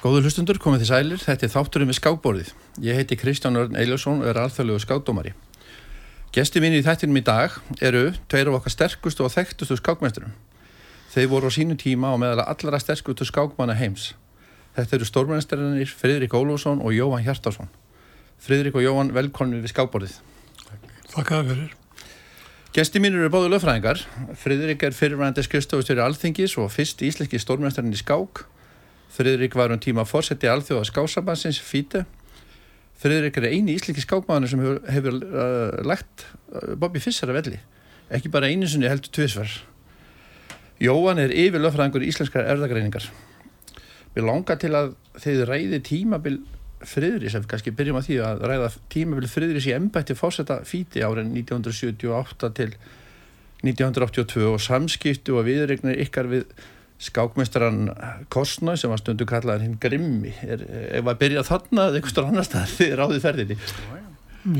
Góður hlustundur, komið þið sælir, þetta er þátturinn við skákborðið. Ég heiti Kristján Örn Eiljósson og er alþjóðlegu skákdómari. Gesti mín í þættinum í dag eru tveir af okkar sterkustu og þekktustu skákmeisturum. Þeir voru á sínu tíma og meðal allra sterkustu skákmanna heims. Þetta eru stórmennstarinnir Fridrik Ólússon og Jóhann Hjartarsson. Fridrik og Jóhann, velkonið við skákborðið. Þakka fyrir. Gesti mín eru báðu löffræðingar. Fridrik er fyrirvændi skrifstofustjóri alþingis og fyrst íslenski stórmennstarinn í skák. Friðrik var um tíma fórseti alþjóða skásabansins Fíte. Friðrik er eini íslenski skákmaður sem hefur, hefur uh, lagt uh, Bobby Fischer að velli. Ekki bara einu sinni heldur tviðsvar. Jóan er yfir löffræðingur íslenskar erðagreiningar. Við langar til að þeir ræði tímabil Friðris, ef við kannski byrjum að því að ræða tímabil Friðris í embætti fórseta Fíti árin 1978 til 1982 og samskiptu og viðregnir ykkar við skákmestran Kostnau sem var stundu kallaðar hinn Grimmi. Er, ef að byrja þarna eða einhverstur annar stað þið ráðið ferðinni.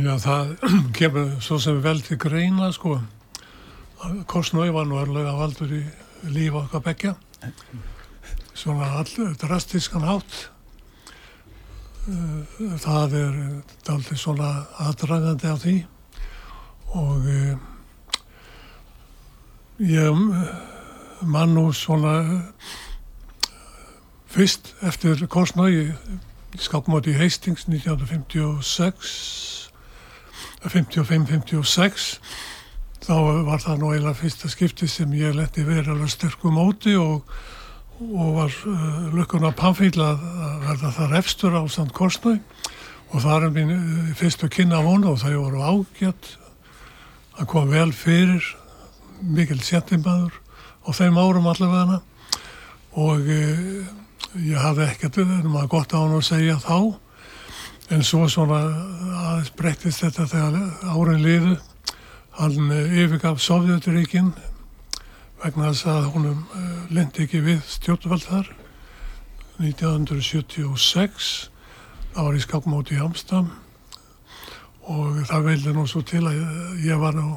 Já, það kemur svo sem vel til greina sko. Kostnau var nú örlega valdur í lífa okkar begja svona all drastískan hátt. Það er aldrei svona aðdragandi á því. Og ég mann nú svona fyrst eftir Korsnægi skákmáti í Hastings 1956 55-56 þá var það nú eiginlega fyrsta skipti sem ég leti verið alveg sterkum móti og, og var uh, lukkun að pannfýla að verða það refstur á samt Korsnæg og það er mín uh, fyrstu kynna vonu og það voru ágjört að koma vel fyrir mikil setjumbaður á þeim árum allavega. Og e, ég hafði ekkert um að gott á hann að segja þá. En svo svona aðeins breyttist þetta þegar árin liðu. Hann yfirgaf Sovjeturíkin vegna þess að húnum e, lendi ekki við stjórnvald þar. 1976 það var í skapmóti í Amstam og það veildi nú svo til að ég var nú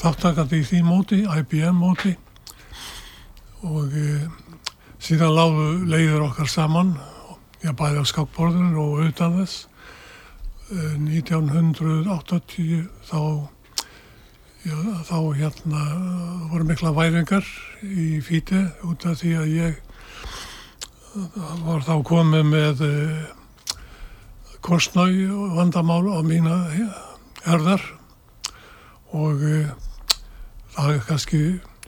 þáttakandi í því móti, IBM móti og e, síðan lágu leiður okkar saman ég bæði á skákborðinu og utan þess. E, 1980 þá já, þá hérna voru mikla væringar í fíti út af því að ég var þá komið með e, kostnæg vandamál á mína herðar. Og það er kannski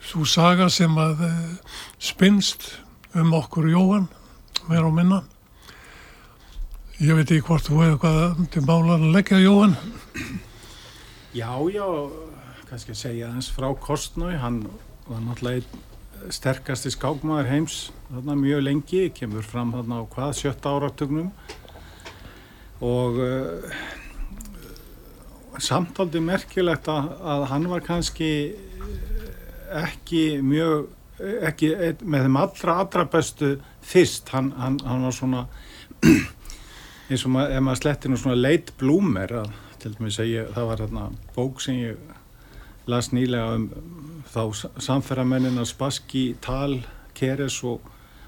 svo saga sem að uh, spinnst um okkur Jóhann meira og minna. Ég veit ekki hvort þú hefur hvað til málan að leggja Jóhann. Já, já kannski að segja þess frá Kostnói. Hann var náttúrulega sterkasti skákmaður heims þarna mjög lengi, kemur fram þarna á hvað, sjötta áratögnum og uh, samtaldi merkilegt að, að hann var kannski ekki mjög ekki með þeim allra allra bestu fyrst. Hann, hann, hann var svona eins og maður, ef maður slettir nú svona leit blúmer að, til dæmis að ég, það var hérna bók sem ég las nýlega um þá samferðamennina Spassky, Tal, Keres og,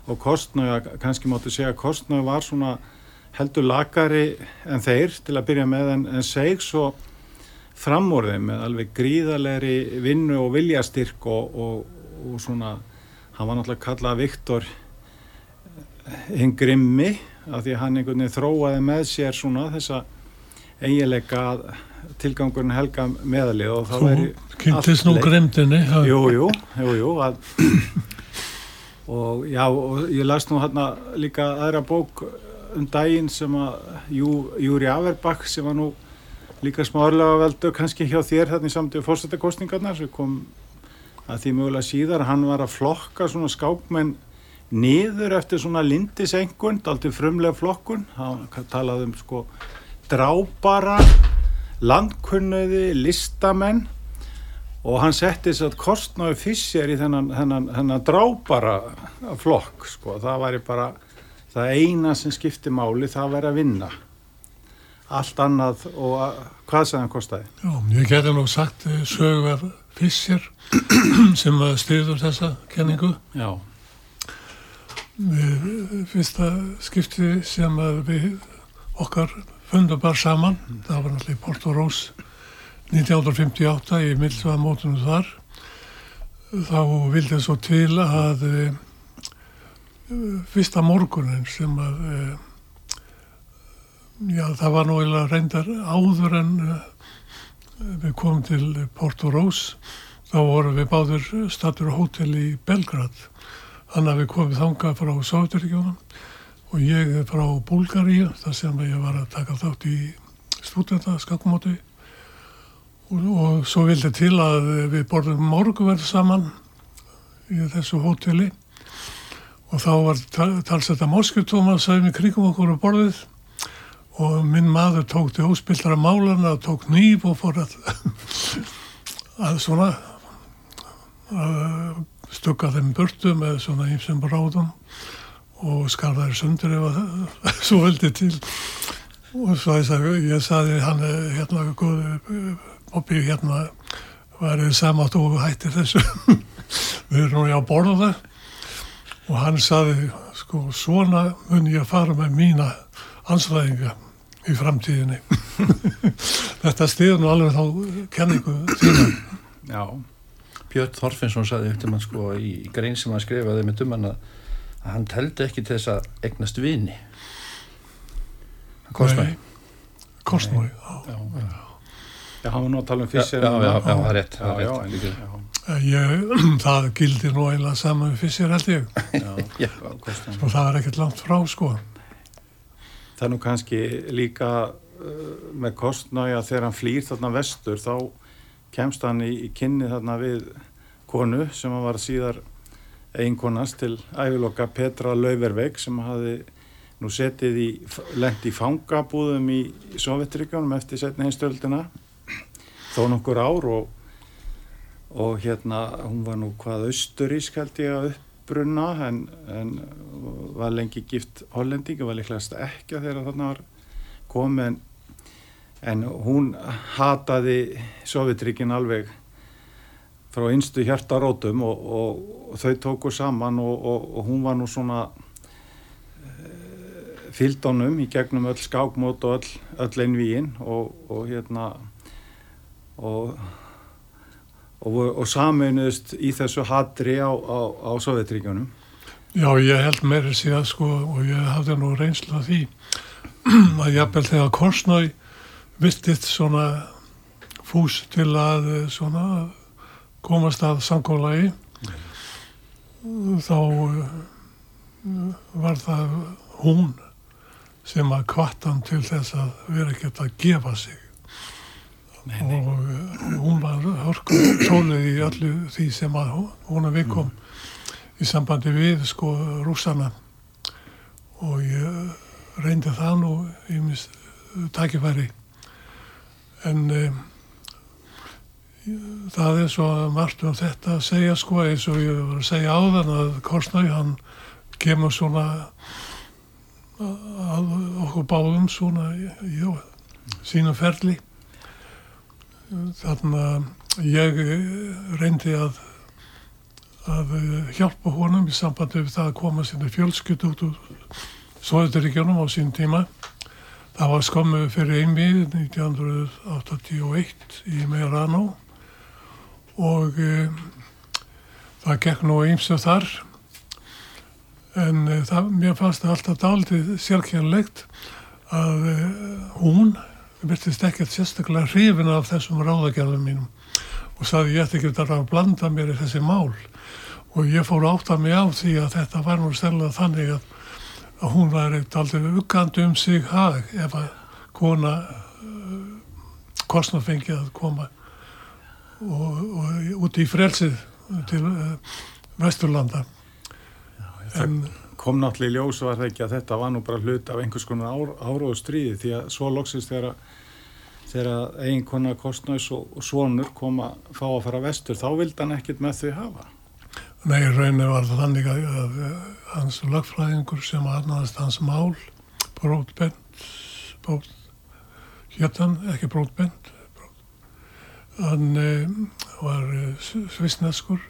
og Kostnau kannski máttu segja að Kostnau var svona heldur lagari en þeir til að byrja með en, en seg svo framorðið með alveg gríðalegri vinnu og viljastyrk og, og, og svona, hann var náttúrulega kallað Viktor hinn grimmi af því hann einhvern veginn þróaði með sér svona þessa eiginleika tilgangurinn helga meðalið og það væri kynntist nú grimdini jú, jú, jú, jú að, og já, og ég las nú hérna líka aðra bók um daginn sem að Jú, Júri Averbakk sem var nú líka smá örlega veldu kannski hjá þér þarna í samtíðu fórstættakostningarnar sem kom að því mögulega síðar. Hann var að flokka svona skákmenn niður eftir svona lindisengun aldrei frumlega flokkun. Hann talaði um sko drábara landkunniði listamenn. Og hann setti þess að kostnáðu fissjar í þennan, þennan, þennan drábara flokk sko. Það væri bara það eina sem skipti máli það væri að vinna allt annað og hvað sem það kostiði? Já, ég geti nú sagt eh, sögver Fischer sem styrður þessa kenningu. Já. Við fyrsta skipti sem að við okkar fundum bara saman, það var náttúrulega í Porto Rós 1958 í Milsvaðamótunum þar. Þá vildi svo til að uh, fyrsta morgunin sem að já það var nú eiginlega reyndar áður en uh, við komum til Porto Rós. Þá vorum við báður statur á hótel í Belgrad. Þannig að við komum þanga frá Sáturíkjónum og ég frá Búlgaríu þar sem ég var að taka þátt í stúdenta skakkumóti og, og svo vildi til að við borðum morguverð saman í þessu hóteli. Og þá var talsetta moskjutóma sæmi kringum okkur á borðið og minn maður tók til óspildara málana og tók nýf og fór að, að svona að stukka þeim burtu með svona ímsum bráðum og skarðaði sundur ef að svo veldi til. Og svo ég sagði, hann hérna Bobby hérna værið samátt og hættir þessu. Við erum nú í að borða það. Og hann sagði sko svona mun ég að fara með mína anslæðinga í framtíðinni. Þetta stiður nú alveg þá kenningu tíma Já, Björn Þorfinsson saði eftir mann sko í grein sem hann skrifaði með dumann að að hann teldi ekki til þess að egnast vini. Hann kostnaði kostnói já. Já, hann var nú að tala um Fischer. já, já, já, það er rétt, Já, það já, rétt. en- já, Ég, það gildir nú eiginlega saman við fyrst held ég. Og það er ekkert langt frá sko Það er nú kannski líka uh, með kostnæja þegar hann flýr þarna vestur þá kemst hann í, í kynni þarna við konu sem hann var síðar einkonast til æviloka Petra Lauverveig sem hafi nú setið í, lent í fangabúðum í, Sovjetríkjónum eftir setni einstöldina þó nokkur ár og, og hérna hún var nú hvað austurísk held ég að uppbrunna en, en var lengi gift hollendingi, var líklegast ekki þegar þarna var komið en, en hún hataði Sovjetríkin alveg frá einstu hjartarótum og, og, og þau tóku saman og, og hún var nú svona uh, fylgdónum í gegnum öll skákmót og öll, öll einvíin og hérna og og saminuðist í þessu hatri á, á, á Sovjetríkjónum Já, ég held meiri síðan sko og ég hafði nú reynslu af því að jafnvel þegar Korsnæ virtist svona fús til að eh, svona komast að samkólagi þá eh, var það hún sem að kvartan til þess að vera ekkert að gefa sig Nei, og eh, hún var hörku sólið í öllu því sem að hún- að viðkom í sambandi við sko rússana. Og ég reyndi það nú í mis takifæri en um, það er svo margt um þetta að segja sko eins og ég var að segja áðan að Korsnæ hann kemur svona að okkur báðum svona í sínum ferli þannig að ég reyndi að að hjálpa honum í sambandi við það að koma sinni fjölskyld út úr Sovjetiríkjónum á sín tíma. Það var skömmu fyrir einmið 1981 í Meirano og e, það gekk nú eins og þar en e, það, mér fannst það alltaf daldið sérkjærlegt að e, hún virtist ekkert sérstaklega hrifin af þessum ráðagjörðum mínum og sagði ég ætti ekki að blanda mér í þessi mál. Og ég fór átt að mig á því að þetta var nú stærlega þannig að, að hún var aldrei uggandi um sig hag ef að kona uh, kostnafengi að koma og, og út í frelsið til uh, Vesturlanda. En kom náttúrulega í ljós var það ekki að þetta var nú bara hlut af einhvers konar ár, áróðu stríði því að svo loksist þegar þegar eiginkona kostnæs og, og svonur kom að fá að fara vestur þá vildi hann ekkit með þau hafa. Nei, rauninni var það þannig að, að hans lagfræðingur sem aðnaðast hans mál brótbent brót, héttan, ekki brótbent brót, hann e, var e, svisneskur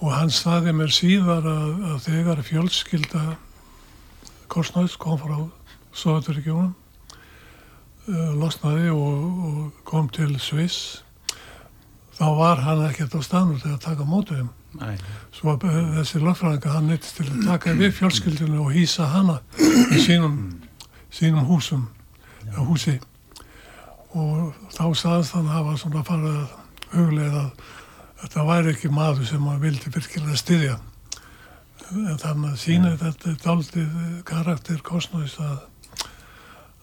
og hann staði mér síðar að, að þegar fjölskylda Korsnæs kom frá Sovjeturíkjónum uh, losnaði og, og kom til Sviss þá var hann ekkert á stanur til að taka mótið þeim. Svo að þessi lögfræðinga hann neittist til að taka við fjölskyldinu og hýsa hana í sínum, sínum húsum ja. húsi. Og þá saðist hann hafa svona farið að huglega að þetta væri ekki maður sem maður vildi virkilega styðja. En þannig að sína þetta daldið karakter kostnæðis að,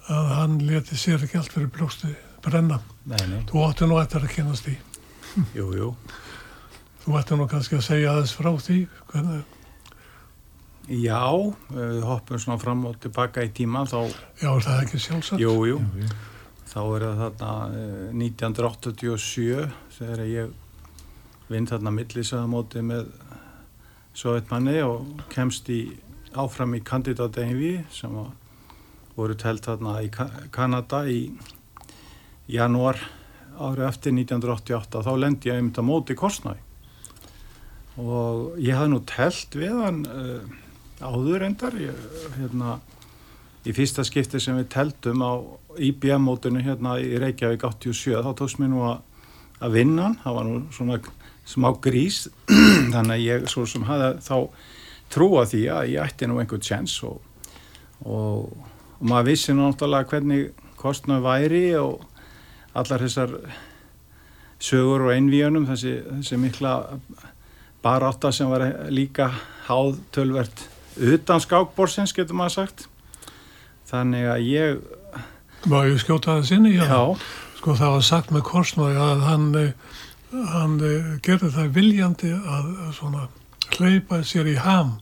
að hann leti sér ekki allt fyrir blósti brenna. Nei, nei. þú ætti nú eftir að kynast því. Jú, jú. þú ætti nú kannski að segja aðeins frá því hvernig, Já, við hoppum svona fram og tilbaka í tíma þá, já er það ekki sjálfsagt? Jú, jú, þá er það þarna eh, 1987 þegar ég vinn þarna millisaðamóti með Sovjetmanni og kemst í áfram í kandidatengi sem var, voru telt þarna í Ka Kanada í janúar árið eftir 1988 þá lendi ég einmitt að móti Korsnæ og ég hafði nú telt við hann uh, áður endar ég, hérna, í fyrsta skipti sem við teltum á IBM-mótinu hérna í Reykjavík 87 þá tókst mér nú að, að vinna hann, það var nú svona smá grís. Þannig að ég svo sem hafði þá trúa því að ég ætti nú einhvern tjens og, og, og maður vissi náttúrulega hvernig kostnað væri og allar þessar sögur og einvíunum þessi, þessi mikla barátta sem var líka háð tölvert utan skákborsins getur maður sagt. Þannig að ég Má ég skjóta það sinni? já, Sko það var sagt með Korsnói að hann, hann gerði það viljandi að svona hleypa sér í ham.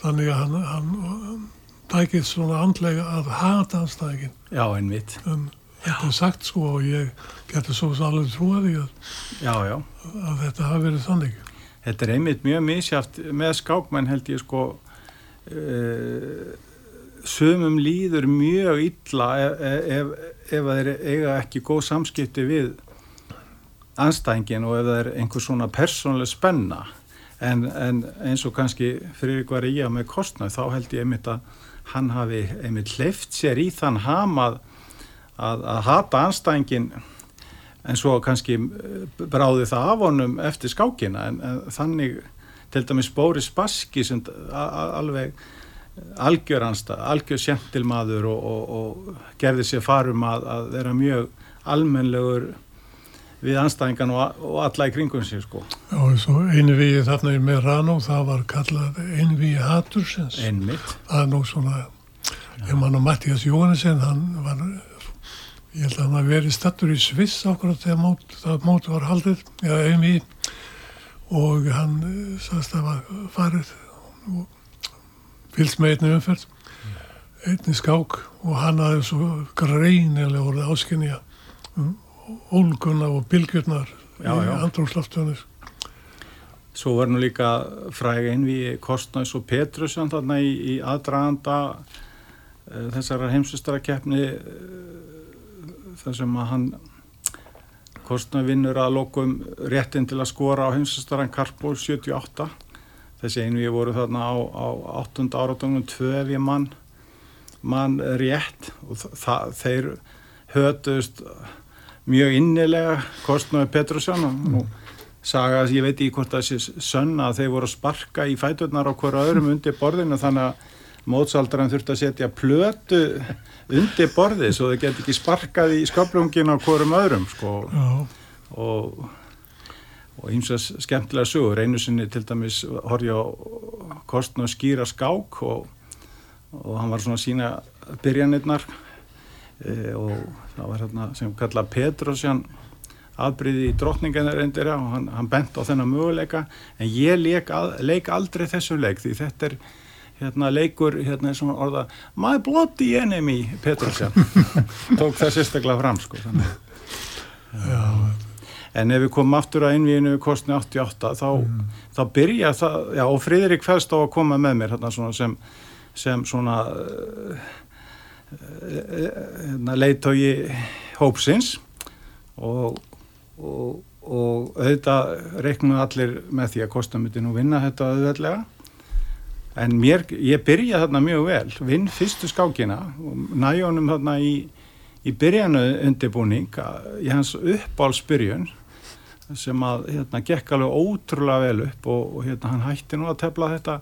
Þannig að hann, hann tækið svona andlega að hata anstæðingin. já einmitt En þetta er sagt sko og ég getur svo sem alveg trúa því að, já, já, að þetta hafi verið þannig. þetta er einmitt mjög misjáft með skákmenn held ég sko uh, sumum líður mjög illa ef, ef, ef þeir eiga ekki góð samskipti við anstængin og ef það er einhver svona persónlega spenna en, en eins og kannski fyrir ykkur í að með kostnað þá held ég einmitt að hann hafi einmitt hleyft sér í þann ham að, að, að hata anstængin en svo kannski eh, bráði það af honum eftir skákina. En, en þannig til dæmis Bóris Baski sem alveg algjör anstað, algjör sentilmaður og, og, og gerði sér farum að, að vera mjög almennlegur við anstæðingan og, og alla í kringum sér sko. Já, og svo einvíið þarna í Merano, það var kallað einvíið hatursins. Einmitt. Það er nú svona, ég man að Mattias Jóhannesson, hann var, ég held að hann hafi verið stattur í Sviss ákveðat þegar mót, það mót var haldið, já, einvíið, og hann eh, sagðist að var farið og fylgst með einni umferð, einni skák og hann hafði svo greinilega orðið áskynja um ólguna og bylgjurnar í já. andrúrslaftunir. Svo var nú líka fræg einvi Kostnæs og Petrusson þarna í, í aðdraganda uh, þessara heimsustarakeppni uh, þar sem að hann Kostnæs vinnur að lokum réttin til að skora á heimsustaran Karpól 78 þessi einvi voru þarna á, á 8. áratunum tvö ef ég mann mann rétt og það, þeir hötuðust mjög innilega Kostnæs Petrusson og nú saga, ég veit ekki hvort það sé sönna að þeir voru að sparka í fæturnar á hverju öðrum undir borðinu þannig að mótsaldran þurfti að setja plötu undir borðið svo þeir get ekki sparkað í sköplungin á hverjum öðrum sko. Já, og og eins og skemmtilega sögur einu sinni til dæmis horfði á kostn og skýra skák og, og hann var svona sína byrjanirnar e, og það var hérna sem kalla Petrosjan afbríði í drottningarna reyndir og hann, hann bent á þennan möguleika. En ég leik, að, leik aldrei þessum leik því þetta er hérna leikur hérna er svona orða my bloody enemy Petrosjan tók það sérstaklega fram sko En ef við komum aftur að einvíinu við kostni 88 þá, þá byrja það, já og Friðrik fælst á að koma með mér hérna svona sem, sem svona uh, leitói hópsins og, og og auðvitað reiknum allir með því að myndi nú vinna þetta auðveldlega. En mér, ég byrja þarna mjög vel vinn fyrstu skákina og næjónum þarna í, í byrjanu undirbúning í hans uppálsbyrjun sem að hérna gekk alveg ótrúlega vel upp og, og hérna hann hætti nú að tefla þetta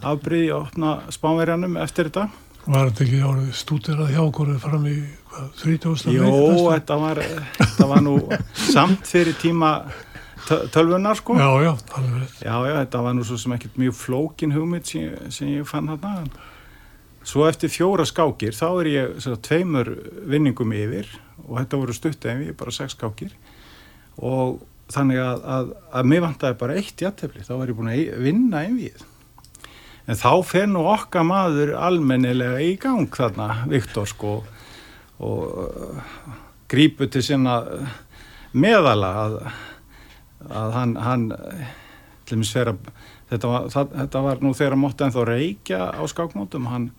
afbríði og opna spánverjanum eftir þetta Var þetta ekki árið stúderað hjá okkur fram í 30. Jó, þetta var, þetta var nú samt fyrir tíma tölvunar sko. Já, já, alveg rétt. Já, já, þetta var nú svo sem ekkert mjög flókin hugmynd sem, sem ég fann þarna. Svo eftir fjóra skákir þá er ég svona, tveimur vinningum yfir og þetta voru stutt en við, bara sex skákir. Og þannig að, að, að mér vantæði bara eitt jættefli, þá var ég búin að vinna einvið en þá fer nú okkar maður almennilega í gang þarna, Viktor sko og uh, grípu til sinna meðala að, að hann, hann að þetta var, það, þetta var nú þegar mótt ennþá reykja á skákmótum. Hann,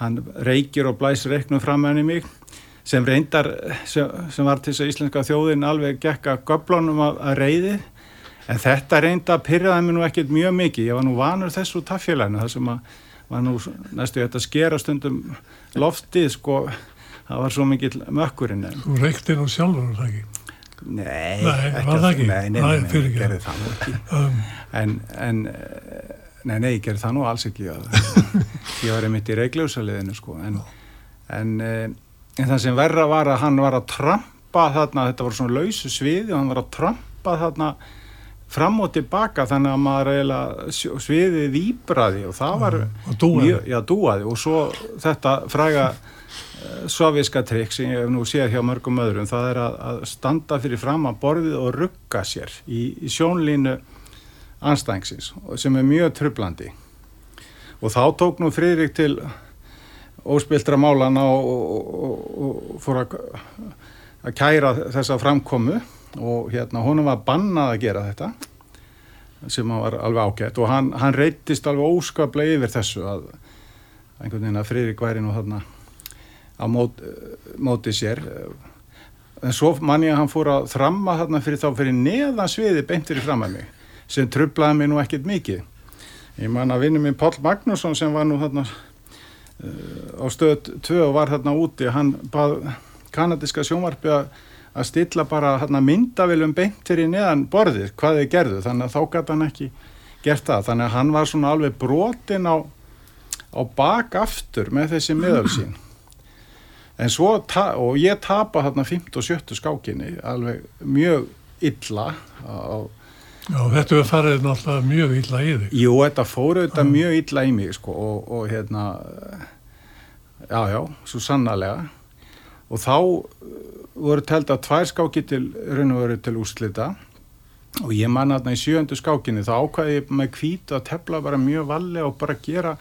hann reykjir og blæs reyknum fram enn í mig sem reyndar sem, sem var til þess að íslenska þjóðin alveg gekka göblunum að reyði En þetta reynda að pyrraði mér nú ekkert mjög mikið. Ég var nú vanur þessu taffélaginu þar sem að var nú næstu þetta skera stundum loftið sko. Það var svo mikið mökkurinn. Þú reykti nú sjálfur, það ekki? Nei, nei, var það ekki? Nei, nei, nei, nei, nei gerði það nú ekki. Um. En, en, nei, nei, gerði það nú alls ekki. Ég var einmitt í reikljósaliðinu sko. En, en, en það sem verra var að hann var að trampa þarna, þetta var svona lausu sviði og hann var að trampa þarna fram og tilbaka þannig að maður eiginlega sviðið výbraði og það var og dúaði. Mjög, já, dúaði. Og svo þetta fræga uh, soviska trikk sem ég hef nú séð hjá mörgum öðrum það er að, að standa fyrir fram að borðið og rugga sér í, í sjónlínu anstængsins sem er mjög trublandi og þá tók nú Fridrik til óspildra málana og, og, og, og fór að, að kæra þessa framkomu og hérna honum var bannað að gera þetta sem var alveg ágætt. Og hann, hann reytist alveg óskaplega yfir þessu að einhvern veginn að Friðrik væri nú þarna á mót, móti sér. En svo mann ég að hann fór að þramma þarna fyrir þá fyrir neðan sviði beintir í fram að mig sem trublaði mig nú ekkert mikið. Ég man að vinnu minn Pál Magnússon sem var nú þarna uh, á stöð 2 og var þarna úti hann bað kanadiska sjónvarpi að að stilla bara hérna, myndavilum beint fyrir neðan borðið hvað þið gerðu þannig að þá gæti hann ekki gert það þannig að hann var svona alveg brotin á, á bakaftur með þessi miðal sín en svo og ég tapa hérna 5. og 7. skákinni alveg mjög illa á Já, þetta er farið náttúrulega mjög illa í þig. Jú, þetta fóru þetta mjög illa í mig, sko, og, og hérna, já, já, svo sannarlega. Og þá voru telt að tvær skáki til raun og veru til úslita og ég manna þarna í sjöndu skákinni þá ákvæði ég með kvítu að tefla bara mjög valli og bara gera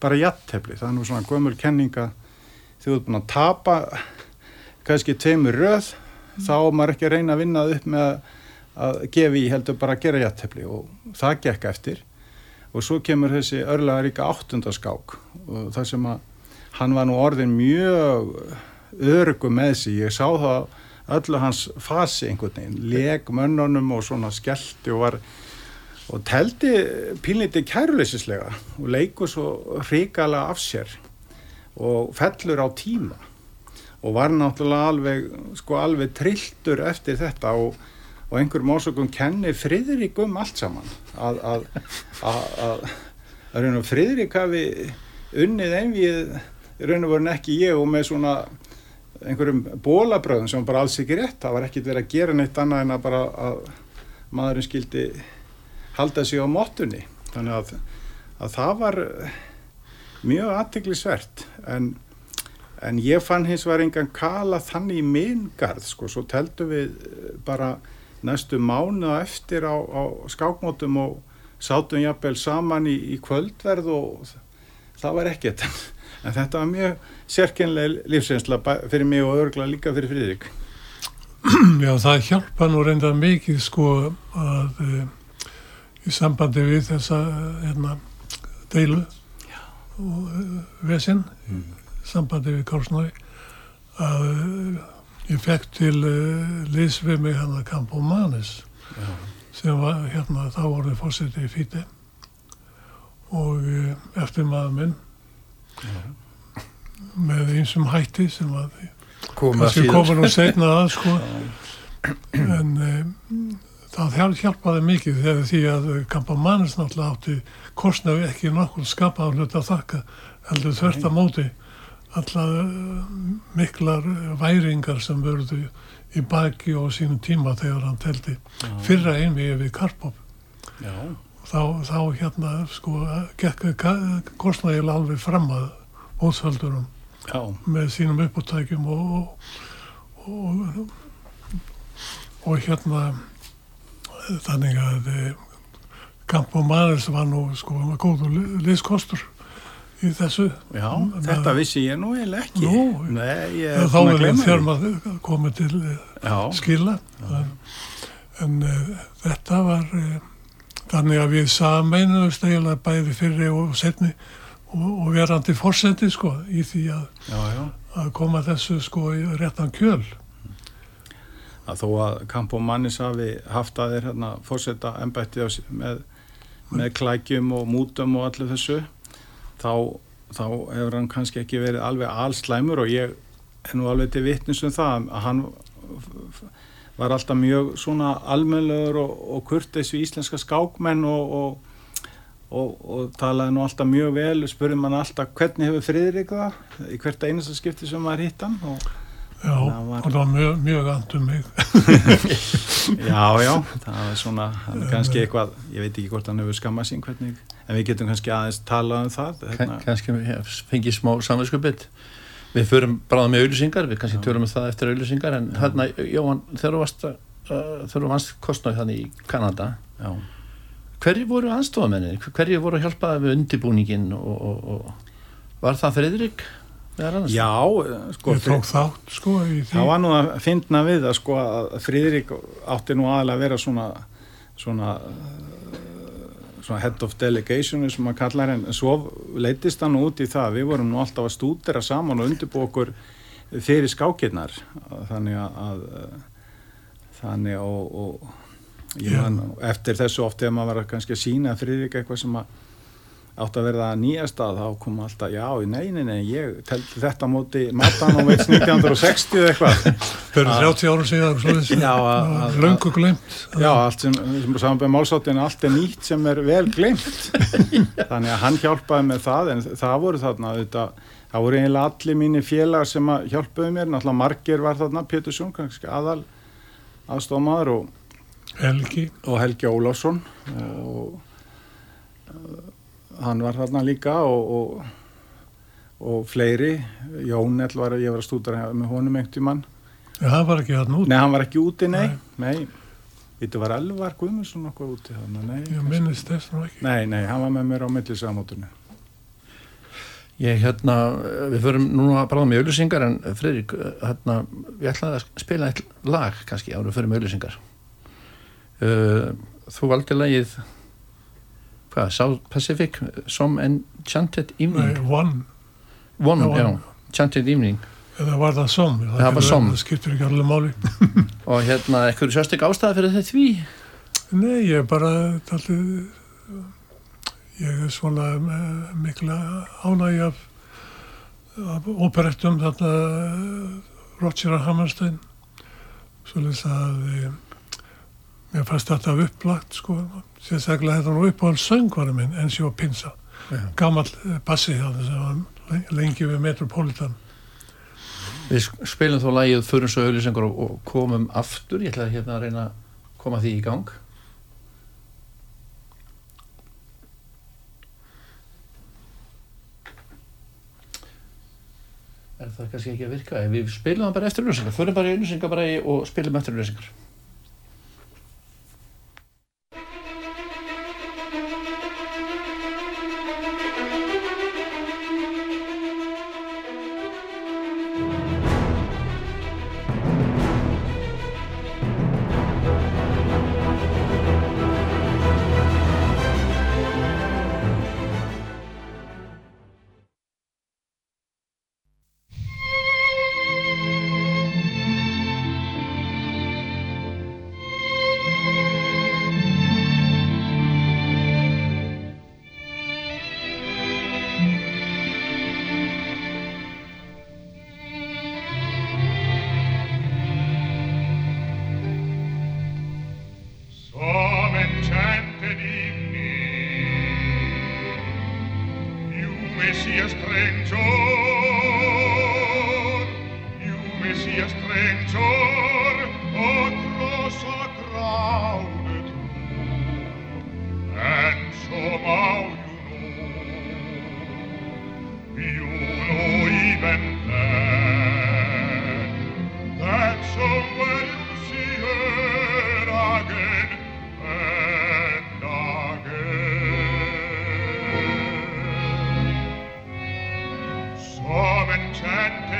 bara jattefli, það er nú svona gömur kenninga þegar þú búin að tapa kannski tveimur röð þá er maður ekki að reyna að vinna upp með að gefa í heldur bara að gera jattefli og það gekk eftir. Og svo kemur þessi örlega ríka áttundaskák og það sem að hann var nú orðin mjög örgu með sig, ég sá það öllu hans fasi einhvern veginn. Leg mönnunum og svona skellti og var og teldi pínliti kæruleysislega og leikur svo hrikala af sér og fellur á tíma. Og var náttúrulega alveg sko alveg trilltur eftir þetta og, og einhverjum ásökum kenni Fridrik um allt saman. Að að, að, að, Fridrik hafi unnið einvið raun og voru ekki ég og með svona einhverjum bólabröðum sem bara alls ekki rétt. Það var ekkit verið að gera neitt annað en að bara að maðurinn skildi halda sig á móttunni þannig að, að það var mjög aðteglisvert en, en ég fann hins vegar engan kala þannig í mingarð sko, svo teldu við bara næstu mánuða eftir á, á skákmótum og sátum jafnvel saman í, í kvöldverð og það var ekkert. en þetta var mjög sérkennlega lífsreynsla fyrir mig og örgla líka fyrir Fríðrik Já, það hjálpa nú reynda mikið sko að e, í sambandi við þessa hérna, deilu Já. og e, vesinn mm. sambandi við Kálsnói að ég fekk til uh, liðs við mig hann að Campomanes Já. sem var hérna þá voruð fórsetið í fíti og eftir maður minn með einsum hætti sem að síðan. komur nú setna að sko. En um, það hjál- hjálpaði mikið þegar því að Campomanes náttúrulega átti kostnaði ekki nokkur skapaðan hlut að þakka heldur þvert að móti allar uh, miklar væringar sem verðu í baki og sínum tíma þegar hann teldi fyrra einvið við Karpov. Já, þá, þá hérna sko gekk kostnaði alveg fram að mótsöldurum já, með sínum uppáttækjum og, og, og, og hérna þannig að Campo Maris var nú sko góður liðskostur í þessu. Já, Mm, þetta það- vissi ég nú eiginlega ekki. Nú, Nei, ég þá er búin að glemma þegar maður komið til eh, Já, skila. En, en uh, þetta var þannig að við sameinuðust eiginlega bæði fyrri og setni og, og verandi fórseti sko í því að, já, já. að koma þessu sko í réttan kjöl Að þó að Campo Mannis hafi haft að þeir hérna fórseta embætti með, með klækjum og mútum og allir þessu, þá, þá hefur hann kannski ekki verið alveg allslæmur og ég er nú alveg til vittnus um það að hann var alltaf mjög svona almennlegur og, og kurteis við íslenska skákmenn og, og, og, og talaði nú alltaf mjög vel, spurði mann alltaf hvernig hefur Friðrik það? Í hvert einasta skipti sem maður hitt hann og Já, Það var- og það var mjög, mjög andum mig. Já, já, það er svona það er kannski eitthvað, ég veit ekki hvort hann hefur skammað sín hvernig, en við getum kannski aðeins talað um það Kann- hérna, kannski fengið smá samvinskupið við förum bráðum með auðlýsingar við kannski tölum um það eftir auðlýsingar en hérna, Jóhann, þegar þú varst uh, þegar þú vannst kostnáð þannig í Kanada já, hverju voru aðstofamennin, hverju voru að hjálpa við undirbúningin og, og, og var það annars? já sko, Ég tók þátt sko í því. Það var nú að finna við að sko að Friðrik átti nú aðalega að vera svona svona head of delegation sem maður kallar en svo leittist hann út í það. Við vorum nú alltaf að stúdera saman og undirbúa okkur fyrir skákirnar. Þannig að, að þannig og, og man eftir þessu oft þegar maður var kannski að sína Friðrik eitthvað sem að átt að verða nýjast að þá kom alltaf, já, nei, nei, nei, ég teldi þetta móti matan á veits 1960 eða eitthvað. fyrir 30 árum síðan löngu glemt Já, allt sem, sem saman með málsáttin, allt er nýtt sem er vel glemt. Þannig að hann hjálpaði með það, en það voru þarna, þetta, það voru eiginlega allir mínir félagar sem að hjálpuðu mér, náttúrulega margir var þarna, Pétur Sjón, kannski aðal aðstofmaður og, Helgi og Helgi Ólafsson og uh, hann var þarna líka og, og, og fleiri. Jónell var ég var að stúdra með honum einhvern tímann. Já, það var ekki hann út Nei, hann var ekki úti, nei, nei. Þetta var Elvar Guðmundsson okkur úti þannig, nei, Ég minnist þess nú ekki. Nei, nei, hann var með mér á millisamótunni Ég hérna, við förum núna bráðum með auðlýsingar en Friðrik, hérna, ég ætlaði að spila eitt lag kannski við förum með auðlýsingar. Uh, þú valdi lagið, hvað, South Pacific, Some Enchanted Nei, Evening. one One, Já, One. Enchanted Evening. eða var það som Það var getur- som. Það skiptir ekki alveg máli Og hérna, eitthvað sérstök ástæða fyrir þetta því? Nei, ég er bara taldið ég er svona mikla ánægi af, af operettum þarna Roger Hammerstein svolítið að e, mér fannst þetta upplagt sko, sérstaklega þetta nú upp á hans söngvarum minn en sjó Pinsa Já. gammal eh, bassi var lengi við Metropolitan Við spilum þó lagið, förum svo auðlýsingar og, komum aftur. Ég ætla hérna að reyna að koma því í gang. Er það kannski ekki að virka? Við spilum það bara eftir auðlýsingar. Förum bara í og spilum eftir auðlýsingar.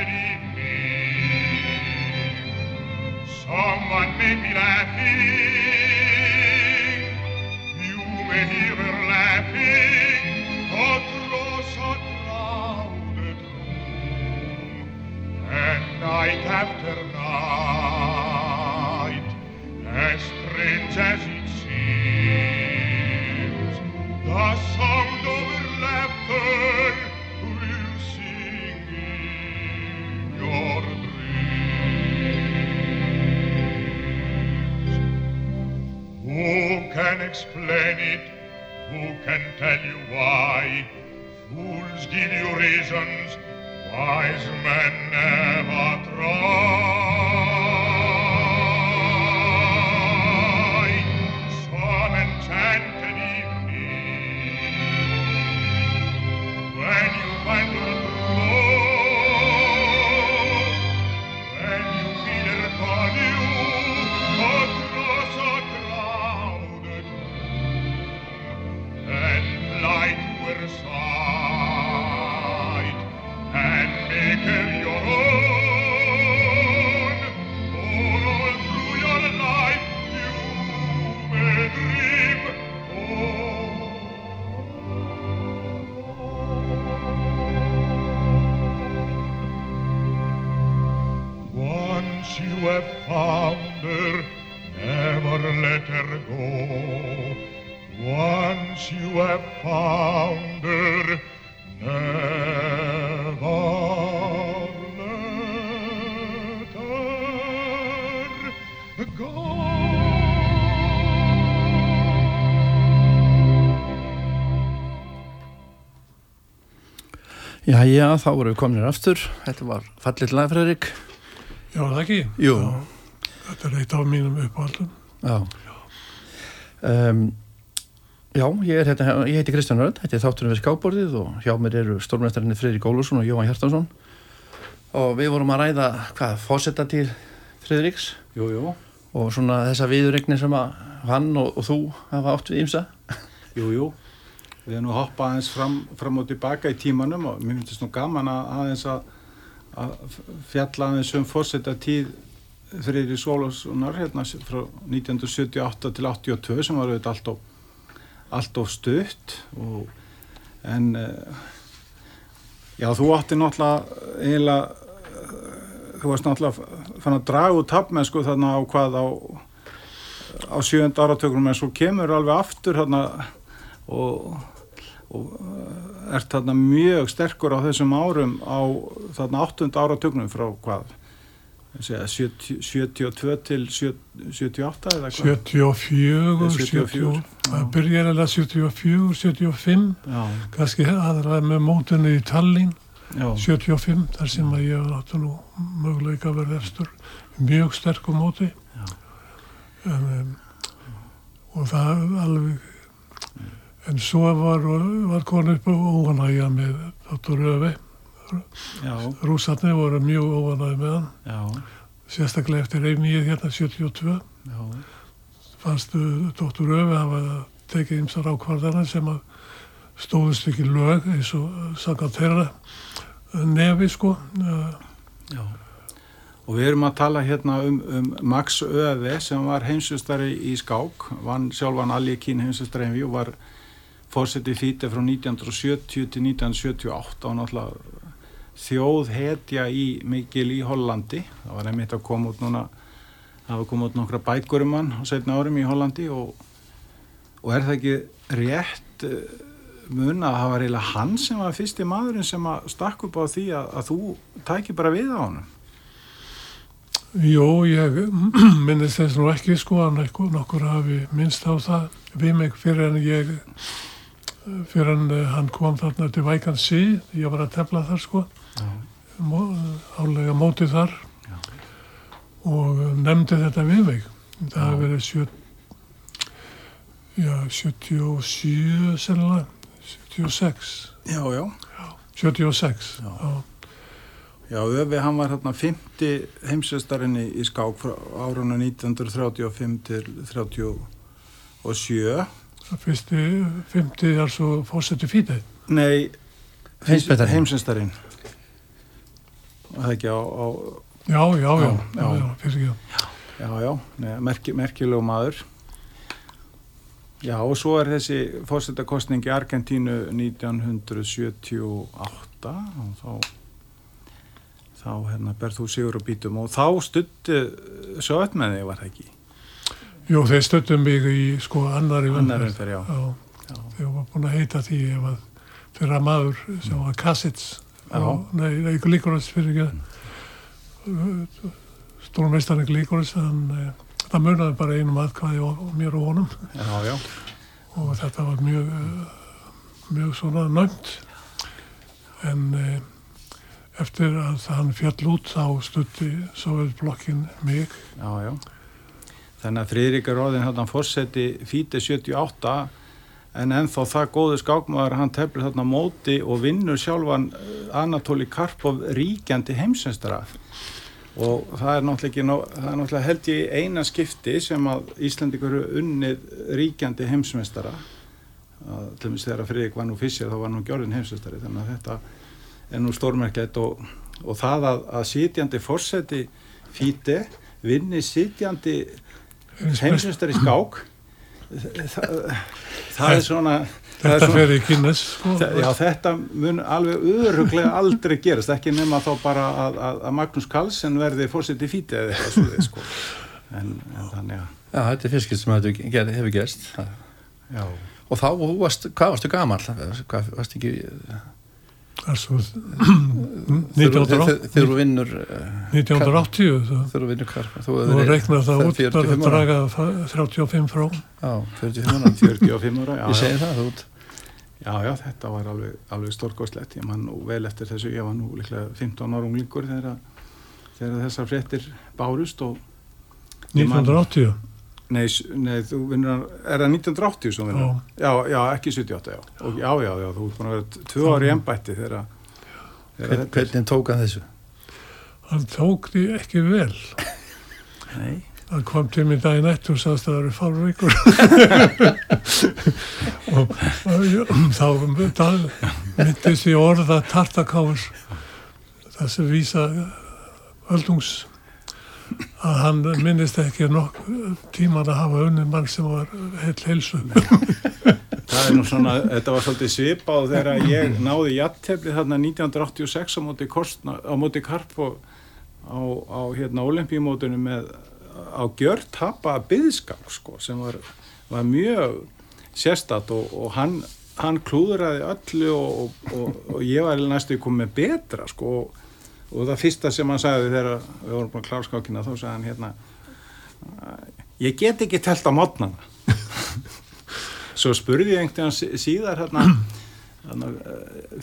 Enchanted Once you have found her, never let her go. Já, já, þá vorum við kominir aftur. Þetta var fallit lag, Fredrik. Já, það ekki? Jú. Já, þetta er eitt af mínum uppáhaldum. Já. Um, já, ég, er, hérna, ég heiti Kristján Rönd, þetta er þátturinn við skábborðið og hjá mér eru stórmestarinnir Fredrik Ólusson og Jóhann Hjartansson. Og við vorum að ræða, hvað, fósetta til Fredriks Jú, jú, og svona þessa viðuregnir sem að hann og, og þú hafa átt við ímsa. jú, jú. Við erum nú hoppað aðeins fram, fram og tilbaka í tímanum og mér finnst nú gaman að aðeins að, að fjalla aðeins um fórseta tíð Freyri Sólássonar hérna frá 1978 til 82 sem var auðvitað allt of, allt of stutt og, en uh, já þú átti náttúrulega eiginlega uh, þú varst náttúrulega fann að draga út tapmennsku þarna á hvað á á sjönda áratökunum en svo kemur alveg aftur þarna og, og uh, ert þarna mjög sterkur á þessum árum á þarna áttunda áratökunum frá hvað 70, 72 til 70, 78 eða hvað? 74, 74, 70, já. það byrjar eða 74, 75, já, kannski aðra með mótunni í Tallinn, já, 75, þar sem að ég áttu nú möguleika að verða efstur, mjög sterkum móti. En, um, og það alveg, en svo var, var konið upp á óanægja með Dr. Öfi, rúsarnir voru mjög óanægja með hann, já, sérstaklega eftir einmið hérna 72. já, fannst Dr. Öfi hafa tekið ymsar ákvarðanar sem að stóðust ekki lög eins og sanga þeirra eh, nefi sko eh, já. Og við erum að tala hérna um, um Max Öði sem var heimsustari í skák, vann sjálfan Aljekin heimsustari en við var fórsetið fýti frá 1970 til 1978 og náttúrulega þjóð hetja í mikil í Hollandi. Það var einmitt að koma út núna, það var komið út nokkra bækur um hann á setna árum í Hollandi og, og er það ekki rétt eh, mun að það var eiginlega hann sem var fyrsti maðurinn sem að stakk upp á því að, að þú tæki bara við á honum. Jó, ég minnist þess nú ekki sko að nokkur, hafi minnst á það við mig fyrir en ég fyrir en eh, hann kom þarna til Vækan sí, ég var að tefla þar sko álega mótið þar Já. og nefndi þetta við mig það hafi verið sjö, já, 77 sennilega 76 Já, já. 76 Já. já. Já, Öfi hann var hérna 50 heimsveistarinni í skák frá árunna 1935 til 37. Það fyrsti 50 er svo fórsetu fítið. Nei, heimsveistarinn. Það ekki á, á Já, já, já, Já, já, já. já, fyrir ekki. já, já, nei, merki, merkilegu maður. Já, og svo er þessi fórsetakostning í Argentínu 1978 og þá þá hérna berð þú sigur og bítum og þá stuttu þig var það ekki Jú, þeir stöttum mig í sko annari já. Já, já. þeir var búin að heita því ef að þeirra maður sem var Kassits Já. Nei, líkurins fyrir ekki. Stórmeistarinn líkurins en uh, það munaði bara einum aðkvæði og, og mér og honum. Já, já, og þetta var mjög uh, mjög svona nönd en uh, eftir að hann fjall út þá stutti Sovjetblokkin mig. Já. Þannig að Friðrik er orðin hérna fórseti fíti 78 en ennþá það góðu skákmaður hann teflir þarna móti og vinnur sjálfan eh, Anatoli Karpov ríkjandi heimsveistara og það er náttúrulega, nó- það er náttúrulega held ég eina skipti sem að Íslandingur eru unnið ríkjandi heimsveistara að, til dæmis þegar að Friðrik var nú fyrst þá var nú gjörðin heimsveistari þannig að þetta er nú stórmerkett og, og það að, að sitjandi fórseti fíti vinni sitjandi heimsveistari skák það, það er svona það er þetta svona- fer í Guinness sko. Já, þetta mun alveg öruglega aldrei gerast, ekki nema þá bara að, að, að Magnús Carlsen verði fórseti fíti eða eitthvað svo sko. en, en þannig að, Já, þetta er fyrskilt sem þetta hefur gerst. já, Og þá, hvað varstu gamall? Hvað varst ekki... Þegar 1980 þegar þú vinnur... eh, 1980 þá Þegar þú vinnur karpa. Þú og reiknar það út bara að 45 ára. draga fa- 35 frá Já, 45 ára. 45 ára, já, Ég segi það, út. já, já, þetta var alveg, alveg stórgóðslegt, ég man nú vel eftir þessu, ég var nú líklega 15 ára unglingur þegar, þegar þessar fréttir bárust og Ég man- 1980 Nei, nei, þú vinnur, er það 1980 sem vinnur? Já. já, ekki 78, já. Og já, já, já, þú ert búin að vera tvö ári í embætti þegar að- Hvern, er. hvernig tók hann þessu? hann tók því ekki vel Nei, hann kom til mig daginn eftir og sagðist að það eru fárvíkur og, og ég- þá myndist ég orða Tartakáfurs það sem vísa öldungs að hann minnist ekki nokk tíman að hafa unni mann sem var heil heilsu. Það er nú svona, þetta var svolítið svipað þegar ég náði jattefli þarna 1986 á móti, Korsna, á móti Karpo á, á hérna olimpíumótunum með á gjört tapa byðskap sko, sem var, var mjög sérstatt og, og hann, hann klúðraði öllu og, og, og ég var næstu komið betra sko og, og það fyrsta sem hann sagði þegar við vorum búin að klára skákina þá sagði hann hérna ég get ekki telt á mótnana svo spurði ég einhvern veginn sí- síðar hérna, hérna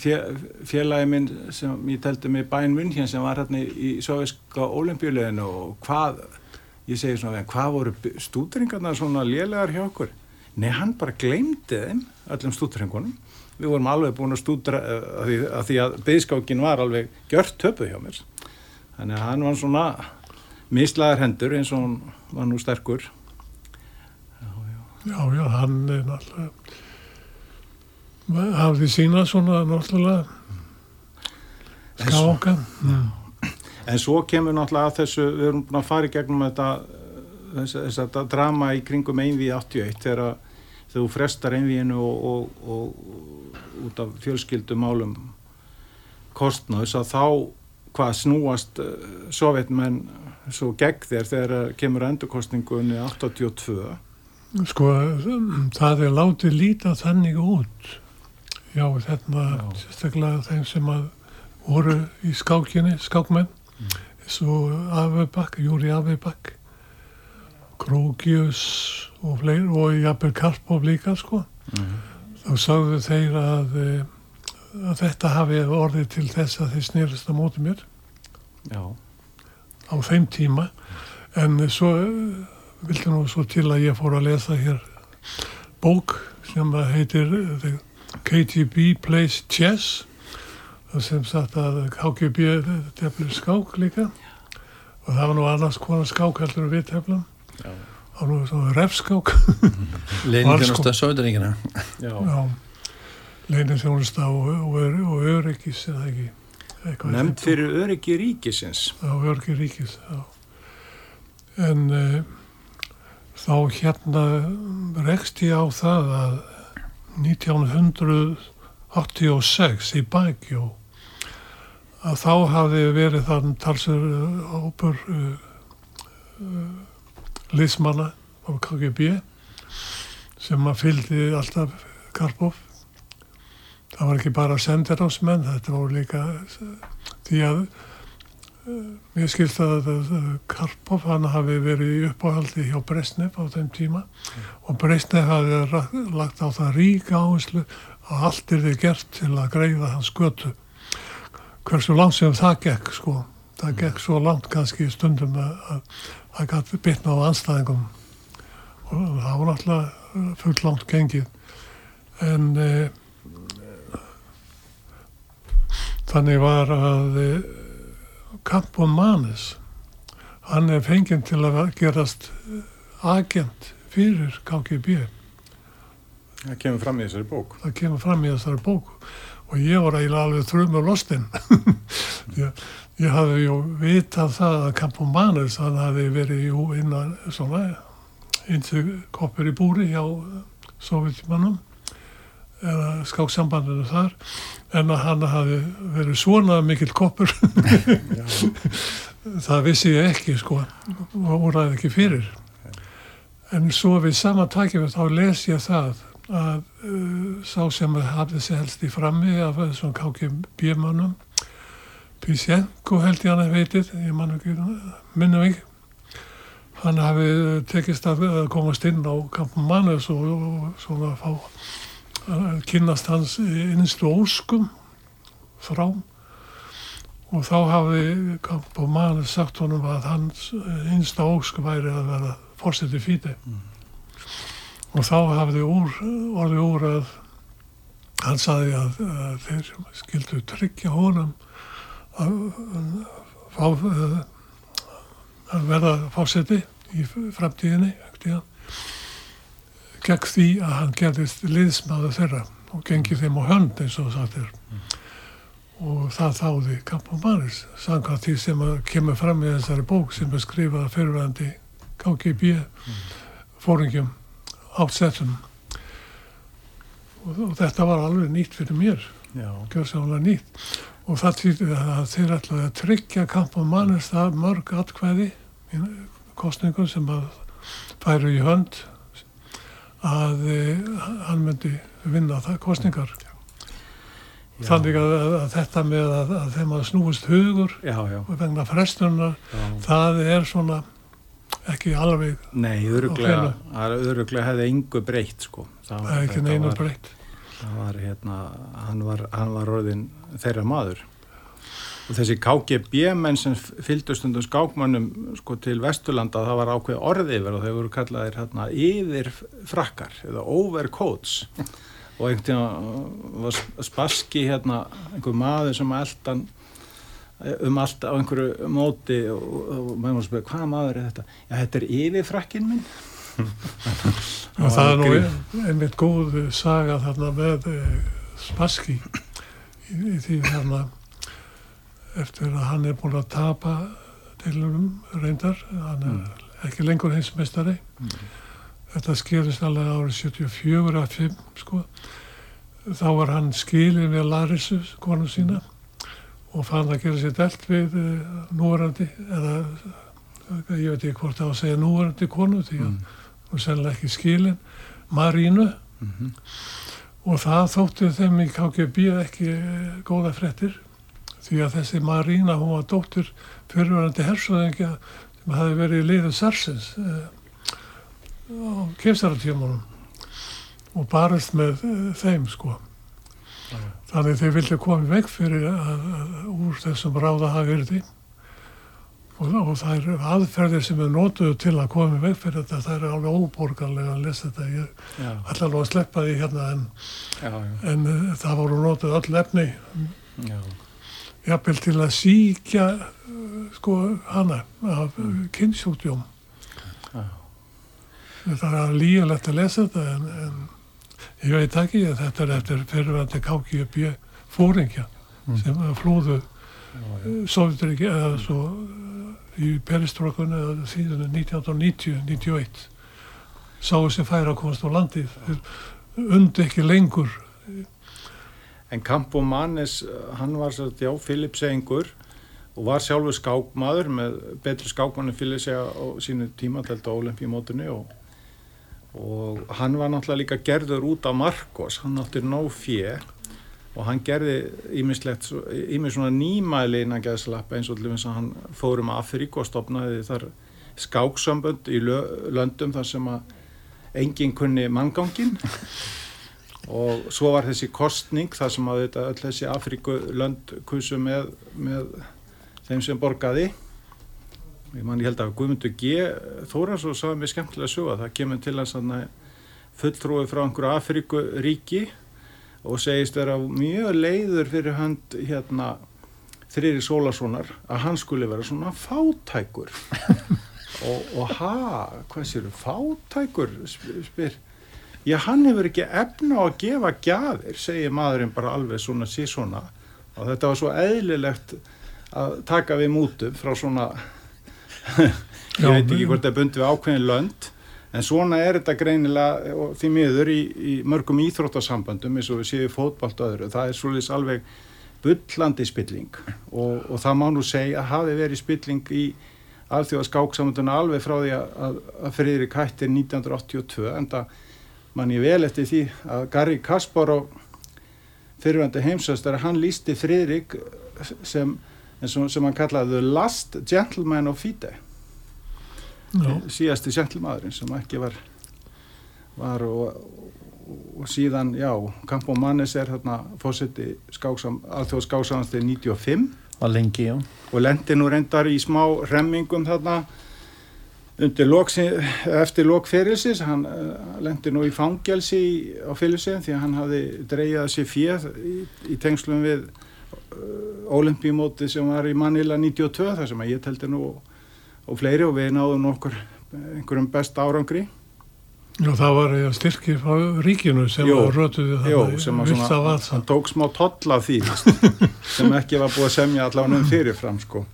fél, félagi minn sem ég teldi mig bæn hér sem var hérna í soviska olimpíuleginu og hvað ég segi svona, hvað voru stúdringarnar svona lélegar hjá okkur? Nei, hann bara gleymdi þeim öllum stúdringunum við vorum alveg búin að stúdra eh, að því að, því að byðskákin var alveg gjört töpu hjá mér. Þannig að hann var svona mislaðar hendur eins og hann var nú sterkur. Já, já, hann er náttúrulega hafði sína svona náttúrulega skáka. Mm. En svo kemur náttúrulega að þessu, við erum búin að fara í gegnum þetta, þess, þess að drama í kringum einvið 81 þegar þú frestar einviðinu og, og, og út af fjölskyldumálum kostnaðs að þá hvað snúast uh, sovjetmenn svo gegn þér þegar kemur endurkostningunni 82 Sko, það er látið líta þannig út. Já, þarna, Já. sérstaklega þeim sem að voru í skákinni, skákmenn, eins og Afebakk, Júri Afebakk, Krókius og fleiri, og jafnvel Karpov líka, sko. Þá sagðu þeir að, eh, að þetta hafi orðið til þess að þeir snerist á móti mér. Já, á þeim tíma. En svo eh, vildi nú svo til að ég fór að lesa hér bók sem heitir eh, The KGB Plays Chess sem sagt að KGB tefnir skák líka. Og það var nú annars konar skák heldur við tefnum Já. refskák Leiningjónusta Sovjetaríkina Já. já, leinin þjónusta og, og, ör- og öryggis eða ekki eitthvað Nefnd fyrir öryggi ríkisins. á öryggi ríkis já. en uh, þá hérna rekst ég á það að 1986 í Bækjó að þá hafði verið þann talsur hópur uh, uh, liðsmanna á KGB sem að fylgdi alltaf Karpov. Það var ekki bara sendirásmenn þetta voru líka því að uh, mér skilst að Karpov hann hafi verið uppáhaldi hjá Bresnev á þeim tíma. Og Bresnev hafi lagt á það ríka áherslu að allt er þið gert til að greiða hans götu. Hversu langt sem það gekk sko. Það gekk svo langt kannski stundum að- það gæti bitna á anstæðingum og það var náttúrulega fullt langt gengið. En eh, þannig var að eh, Campo Manes hann er fenginn til að gerast agent fyrir KGB Það kemur fram í þessari bók. það kemur fram í þessari bók. Og ég var eiginlega alveg þrjumur lostinn ég, hafði ju vitað það að Campo Manes hann hafði verið jú innan svona einsi koppur í búri hjá sovjetmannum eða skáksambandinu þar en að hann hafi verið svona mikill koppur. Það vissi ég ekki sko og úræði ekki fyrir. En svo við sama takjum þá les ég það að uh, sá sem hafði sig helst í frammi af þessum KGB-mannum Pysjenko held ég hann að veitið ég man ekki, minnum ekki. Hann hafi tekist að að komast inn á kampum mannes og, og svona fá að kynnast hans innstu óskum frá. Og þá hafi kampum mannes sagt honum að hans innsta óskum væri að vera fórseti fíti og þá hafði úr, orðið úr að hann saði að, að þeir skildu tryggja honum að, fá að, verða fórseti í framtíðinni gegn því að hann gerðist liðsmaður þeirra og gengi þeim á hönd eins og það er. Og það þáði Kampomanis samkvæmt því sem kemur fram í þessari bók sem er skrifað af fyrirvændi KGB fóringjum átsettum og, og þetta var alveg nýtt fyrir mér Já. gjörsamlega nýtt og það týrði að þeir ætlaði að tryggja Kampomanis það mörg atkvæði kostningum sem að færu í hönd að e, hann myndi vinna það kostningar þannig að, að, þetta með að, að þeim að snúist hugur Já, já. og vegna frestunar já. það er svona ekki alveg, Nei, er öruglega hefði engu breytt sko. Það það er ekki neina var- breytt Það var hérna, hann var, hann var orðin þeirra maður. Og þessi KGB-menn sem fylgdu stundum skákmönnum sko, til Vesturlanda, það var ákveð orði yfir og þau voru kallaðir hérna, yfir frakkar eða overcoats. og einhvern tíma var spaski hérna, einhver maður sem eldan um allt á einhverju móti og, og maður var að spyrja, hvaða maður er þetta? Já, þetta er yfirfrakkin minn. Og það er nú einmitt góð saga þarna með e, Spassky í, því þarna eftir að hann er búin að tapa deilunum reyndar. Hann er ekki lengur heimsmeistari þetta skerist alveg árið 74 að 5 sko. Þá var hann skilin við Larissu konu sína og fann að gera sér delt við uh, núverandi eða eh, ég veit ekki hvort það var að segja núverandi konu því að hún er sennilega ekki skilin Marínu. Mhm. og það þótti þeim í KGB ekki eh, góða frettir því að þessi Marína hún var dóttir fyrirverandi hersöðingja sem hafi verið í liðu Sarsins uh, á kefsaratímanum og barist með uh, þeim sko. Þannig þeir vilja koma veg fyrir að, að, úr þessum ráða hafi verið og, og það eru aðferðir sem er notuðu til að koma í veg fyrir þetta. Það er alveg óborgarlega að lesa þetta. Ég ætla nú að sleppa því hérna en, já, já. en uh, það voru notuð öll efni. Jafnvel til að síkja uh, sko hana af mm. kynnsjúkdjóm þetta er líjalegt að lesa þetta en, en ég veit ekki að þetta er eftir fyrirvændi KGB fóringja sem flúðu Sovjetriki eða svo í peristrókun eða síðan 1990-91 sáu sem færa að komast á landið undi ekki lengur. En Campo Manes, hann var svo já, Filipsengur og var sjálfur skákmaður með betri skákmanni Filipsega á sínu tíma telt á olimpíumótunni og, og hann var náttúrulega líka gerður út á Marcos, hann átti nóg fjö og hann gerði ímislegt, ímis svona nýmæli innan geðslappa eins og til þess að hann fórum Afríku og stopnaði þar skáksambönd í löndum þar sem að enginn kunni manngangin og svo var þessi kostning þar sem að þetta öll þessi Afríku lönd kusu með, með þeim sem borgaði. Ég man ég held að Guðmundur G. Þórans og sagði mér skemmtilega að það kemur til að fulltrúi frá einhverju Afríku ríki og segist vera mjög leiður fyrir hönd hérna þrýri Sólasonar að hann skuli vera svona fátækur. Og, og ha, hvað séu fátækur, spyr já, hann hefur ekki efna á að gefa gjafir, segir maðurinn bara alveg svona sísona og þetta var svo eðlilegt að taka við mútum frá svona ég veit ekki hvort það bundið við ákveðin lönd En svona er þetta greinilega því miður í, í mörgum íþróttasambandum eins og við séum fótballt öðru. Það er svolítið alveg byllandi spilling og, og það má nú segja að hafi verið spilling í alþjóða skáksamunduna alveg frá því að, að Friðrik hættir 1982 en það mann ég vel eftir því að Garri Kasparov fyrirvændi heimsastar hann lísti Friðrik sem, sem, hann kallaði Last Gentleman of FIDE síðasti sjentlmaðurinn sem ekki var, var og, og, og síðan, já, Campo Mannes er þarna fósetti alþjóð skáksamannstegi 95 var lengi, já. Og lendi nú reyndar í smá remmingum þarna Loksin, eftir lokferilsis hann uh, lendi nú í fangelsi á fylgjusin því að hann hafi dreyjað sér fjöð í, í tengslum við uh, olimpíumóti sem var í Manila 92 þar sem að ég teldi nú og fleiri og við náðum okkur einhverjum best árangri. Og það var styrkir frá ríkinu sem jó, rötuði það sem að svona, hann tók smá tolla því sem ekki var búið að semja allavega um fyrirfram sko.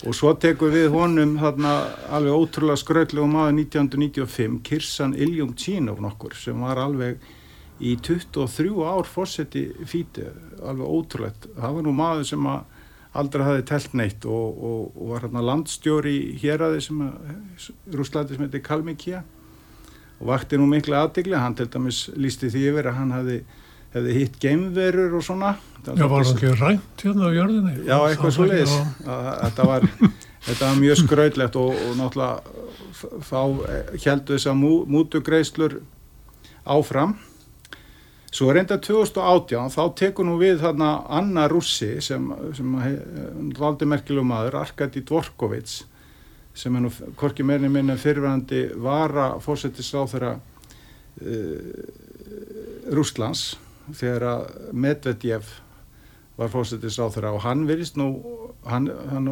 Og svo tekum við honum þarna alveg ótrúlega skröldlegum aða 1995 Kirsan Iljum Tjínov nokkur sem var alveg í 23 ár fórseti fíti alveg ótrúlegt. Það var nú maður sem að aldrei hafði telt neitt og, og, og var hérna landstjóri hér aðeins sem að Rúslandi sem heitir Kalmíkja og vakti nú miklu aðdegli, hann til dæmis lísti því yfir að hann hefði, hefði hitt geimverur og svona. Já, var hann ekki rænt hérna á jörðinni? Já, eitthvað svo leiðis þetta var, þetta var mjög skrautlegt og, og náttúrulega heldu þess að mútugreislur áfram Svo reynda 2018 þá tekur nú við þarna Anna Russi sem, sem valdi merkilum maður, Arkadi Dvorkovits sem er nú korki meirni minna fyrirvæðandi vara fórsetisráð þeirra uh, Rúslands þegar að Medvedjev var fórsetisráð þeirra og hann virðist nú, hann, hann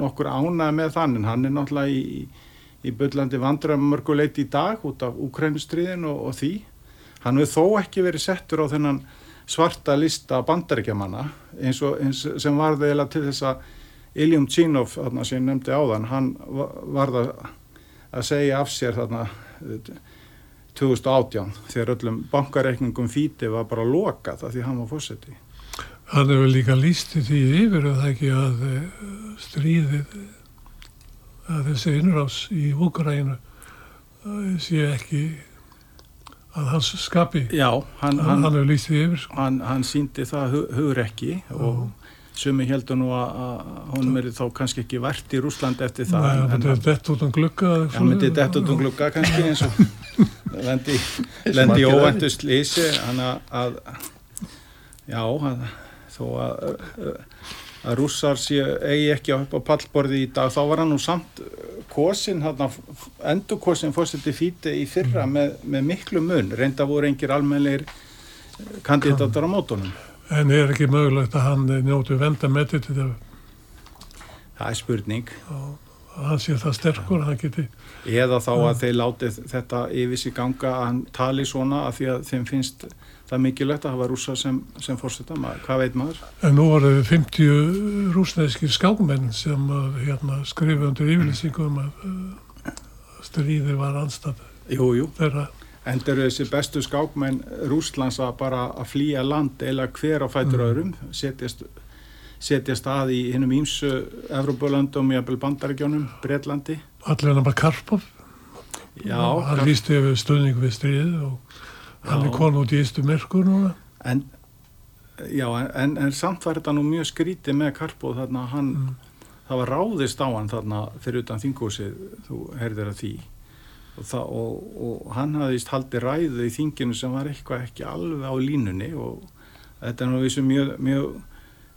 nokkur ánað með þann en hann er náttúrulega í, í byllandi vandramörguleit í dag út af Ukrænustriðin og, og því hann hefur þó ekki verið settur á þennan svarta lista bandaríkjamanna eins, eins sem varði eða til þess að Iljum Tjínov þarna sem ég nefndi áðan hann varða að segja af sér þarna 2018 þegar öllum bankareikningum fíti var bara lokað það því hann var fósetti Hann hefur líka lísti því yfir að það ekki að eh, stríðið að þessi innrás í Úgrænu eh, sé ekki að hans skapi. Já, hann, hann, hann yfir sko. hann, hann síndi það hu, hugur ekki og sumi heldur nú að hún er þá kannski ekki vært í Rúsland eftir það Nei, hann myndi dett út um glugga hann myndi dett út um glugga kannski eins og lendi, lendi óvæntu slísi hann að já, að, þó að að rússar sé eigi ekki upp á pallborði í dag, þá var hann nú samt kosin, endur kosin fórseti fíti í fyrra mm. með, með miklu mun, reynda voru engir almenleir kandidatar á mótunum. En er ekki mögulegt að hann njótu venda með þetta það er spurning og hann sé það sterkur, hann geti eða þá að þeir láti þetta yfir sig ganga að hann tali svona að því að þeim finnst það mikilvægt að hafa rúsa sem, sem fórseta maður, hvað veit maður? En nú voru 50 rúsneskir skákmenn sem uh, hérna, skrifu undir yfirlýsingum að uh, stríði var anstæð Jú, jú, þeirra. endur þessi bestu skákmenn Rúslands að bara að flýja land eða hver á fætur Mm. öðrum setjast, setjast að í hinnum ímsu Evropalöndum, jafnvel Bandaríkjónum, Breitlandi Allir hann bara Karpov, Já, hann lísti yfir stöðning við stríðið og hann er kon út í ístu myrkur núna. en, já, en, en samt var þetta nú mjög skrítið með Karpo þarna hann, Mm. það var ráðist á hann þarna fyrir utan þingúsið, þú heyrðir að því og, það, og, og hann hafði víst haldið ræðu í þinginu sem var eitthvað ekki alveg á línunni og þetta er nú vissu mjög, mjög,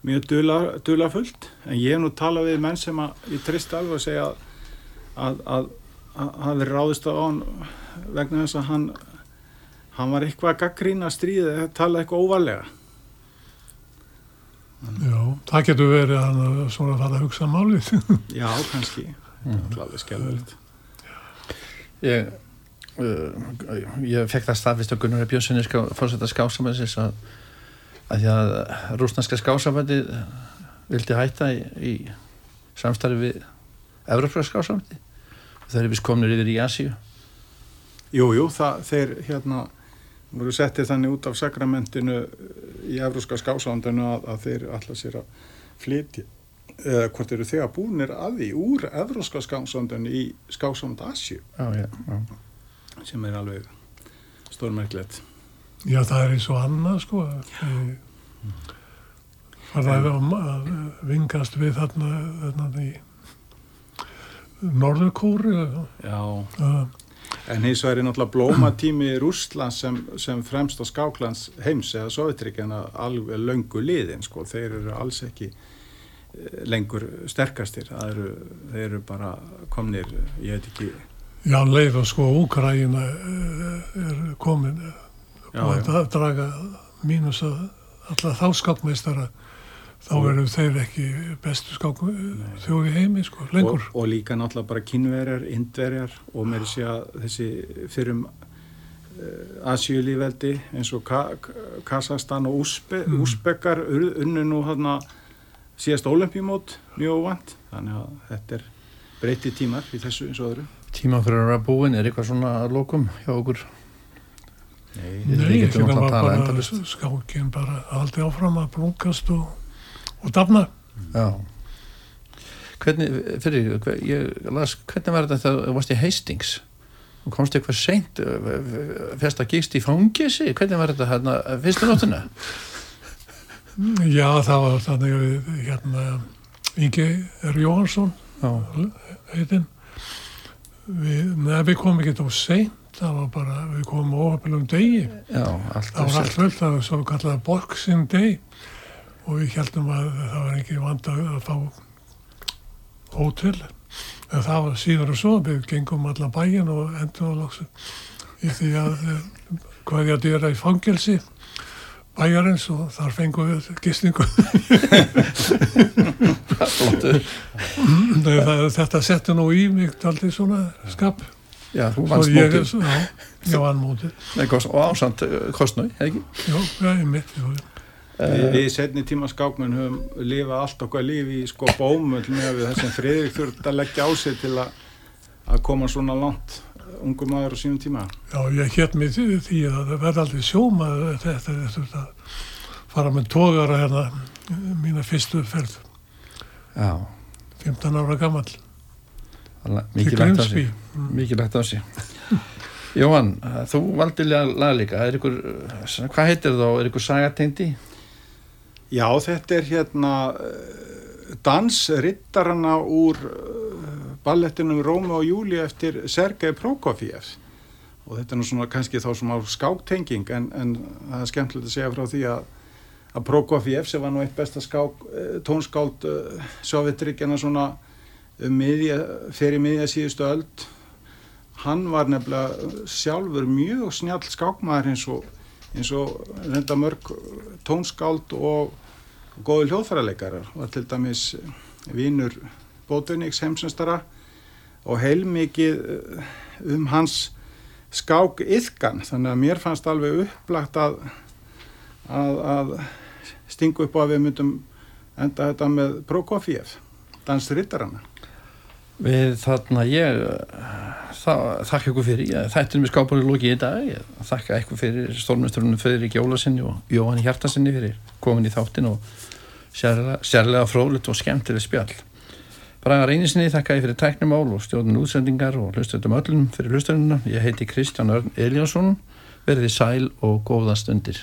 mjög dula, dula fullt en ég hef nú talað við menn sem að ég trist alveg að segja að, að, að, að hafi ráðist á hann vegna þess að hann hann var eitthvað að gaggrína stríðið, tala eitthvað óvarlega Já, það getur verið að hann svona að fara að hugsa málið. Já, kannski. Það er alveg skjálfilegt. Ég, uh, ég fekk það staðfist á Gunnar Björnssoni fórsetta skásamæðisins að, að því að rúsnarska skásamæði vildi hætta í, í samstarfi við Evropra skásamæði þeir eru vist komnir yfir í Asíu Jú, jú, það, þeir hérna voru settið þannig út af sakramentinu í Evróska skásándinu að, að þeir alltaf sér að flytja eða hvort eru þegar búinir að því úr Evróska skásándinu í skásánd Asju Já, já, já. sem er alveg stórmerkilegt. Já, það er eins og annað, sko. Ég fara að, að vingast við þarna, þarna í Norðurkóri. Já. Uh, En hins vegar er náttúrulega blómatími Rússlands sem, sem fremst á skáklands heims eða Sovjetríkjana alveg löngu liðin sko, þeir eru alls ekki eh, lengur sterkastir, eru, þeir eru bara komnir, ég veit ekki, já, leið og sko Úkraína er komin. Og að draga mínus að alla þá skákmeistara þá eru þeir ekki bestu skák þjóði heimi, sko, lengur. og, og líka náttúrulega bara kynverjar, indverjar og með þessi að þessi fyrrum uh, Asjulíveldi eins og Ka Ka- Kazakstan og Úsbe, Mm. Úsbekar unnu nú hérna síðast olimpíumót mjög óvand, þannig að þetta er breyti tímar í þessu eins og öðru. Tíma fyrir að vera búin er eitthvað svona lokum hjá okkur Nei, náttúrulega var að tala bara endalaust. skákin bara aldrei áfram að blókast og, og dafna. Já. Hvernig, fyrir, ég las, hvernig var þetta þegar þú varst í Hastings? Og komst eitthvað seint fyrst að gíst í fangisi hvernig var þetta hérna fyrstu nótuna Já, það var þannig að hérna, Ingi R. Jóhansson, heitinn, við, við komum ekki þá seint, það var bara, við komum óhafnum degi, já, það var allt fullt, það var svo kallað boxing day og við heldum að það var ekki vand að fá hótel, en það var síðan og svo, við gengum allan bæin og endur á lóksu í því að eh, ég að dýra í fangelsi bæjarins og þar fengum við það, þetta setti nú í mig aldrei svona skap. Já, þú vannst ég, mótið. já, ég vann kost, og ásand kostnau, eða ekki? já, ég mitt já, já. Við, við setni tíma skákmenn höfum lifað allt okkar lífi í sko bómull með við þessum friðrik þurft að leggja á sig til að, að koma svona langt ungum maður á sínum tíma. já, ég hétt mig því því að það verði aldrei sjómaður þetta er þetta að fara með tógara hérna mína fyrstu ferð, Já, 15 ára gammal mikið lagt á sig. Mikið lagt á sig. Jóhann, þú valdi lag líka. Er ykkur, hvað heitir þá, er ykkur sagateindi? Já, þetta er hérna uh, dansrittarana úr uh, ballettinum Rómi og Júli eftir Sergei Prokofiev og þetta er nú svona kannski þá svona skáktenging en, en það er skemmtilegt að segja frá því að, að Prokofiev sem var nú eitt besta skák, uh, tónskáld Sovjetríkjana svona um miðja, fyrir miðja síðustu öld hann var nefnilega sjálfur mjög snjall skákmaður eins og eins og reynda mörg tónskáld og góði hljóðfæraleikarar. Var til dæmis vínur Bótunniks heimsumstara og heilmikið eh, um hans skák yðkan þannig að mér fannst alveg upplagt að, að, að stingu upp á að við myndum enda þetta með Prokofiev dansrittarana Við þarna ég þakka ykkur fyrir, þetta er með skápunni lókið í dag, ég þakka ykkur fyrir stórmjöstrunum Fredrik Jólasinni og Jóhann Hjartasinni fyrir komin í þáttin og sérlega, sérlega fróðlut og skemmtileg spjall. Braga Reynisinni þakka ég fyrir tæknumál og stjórnum útsendingar og hlustöldum öllum fyrir hlustölduna, ég heiti Kristján Örn Eliasson verði sæl og góða stundir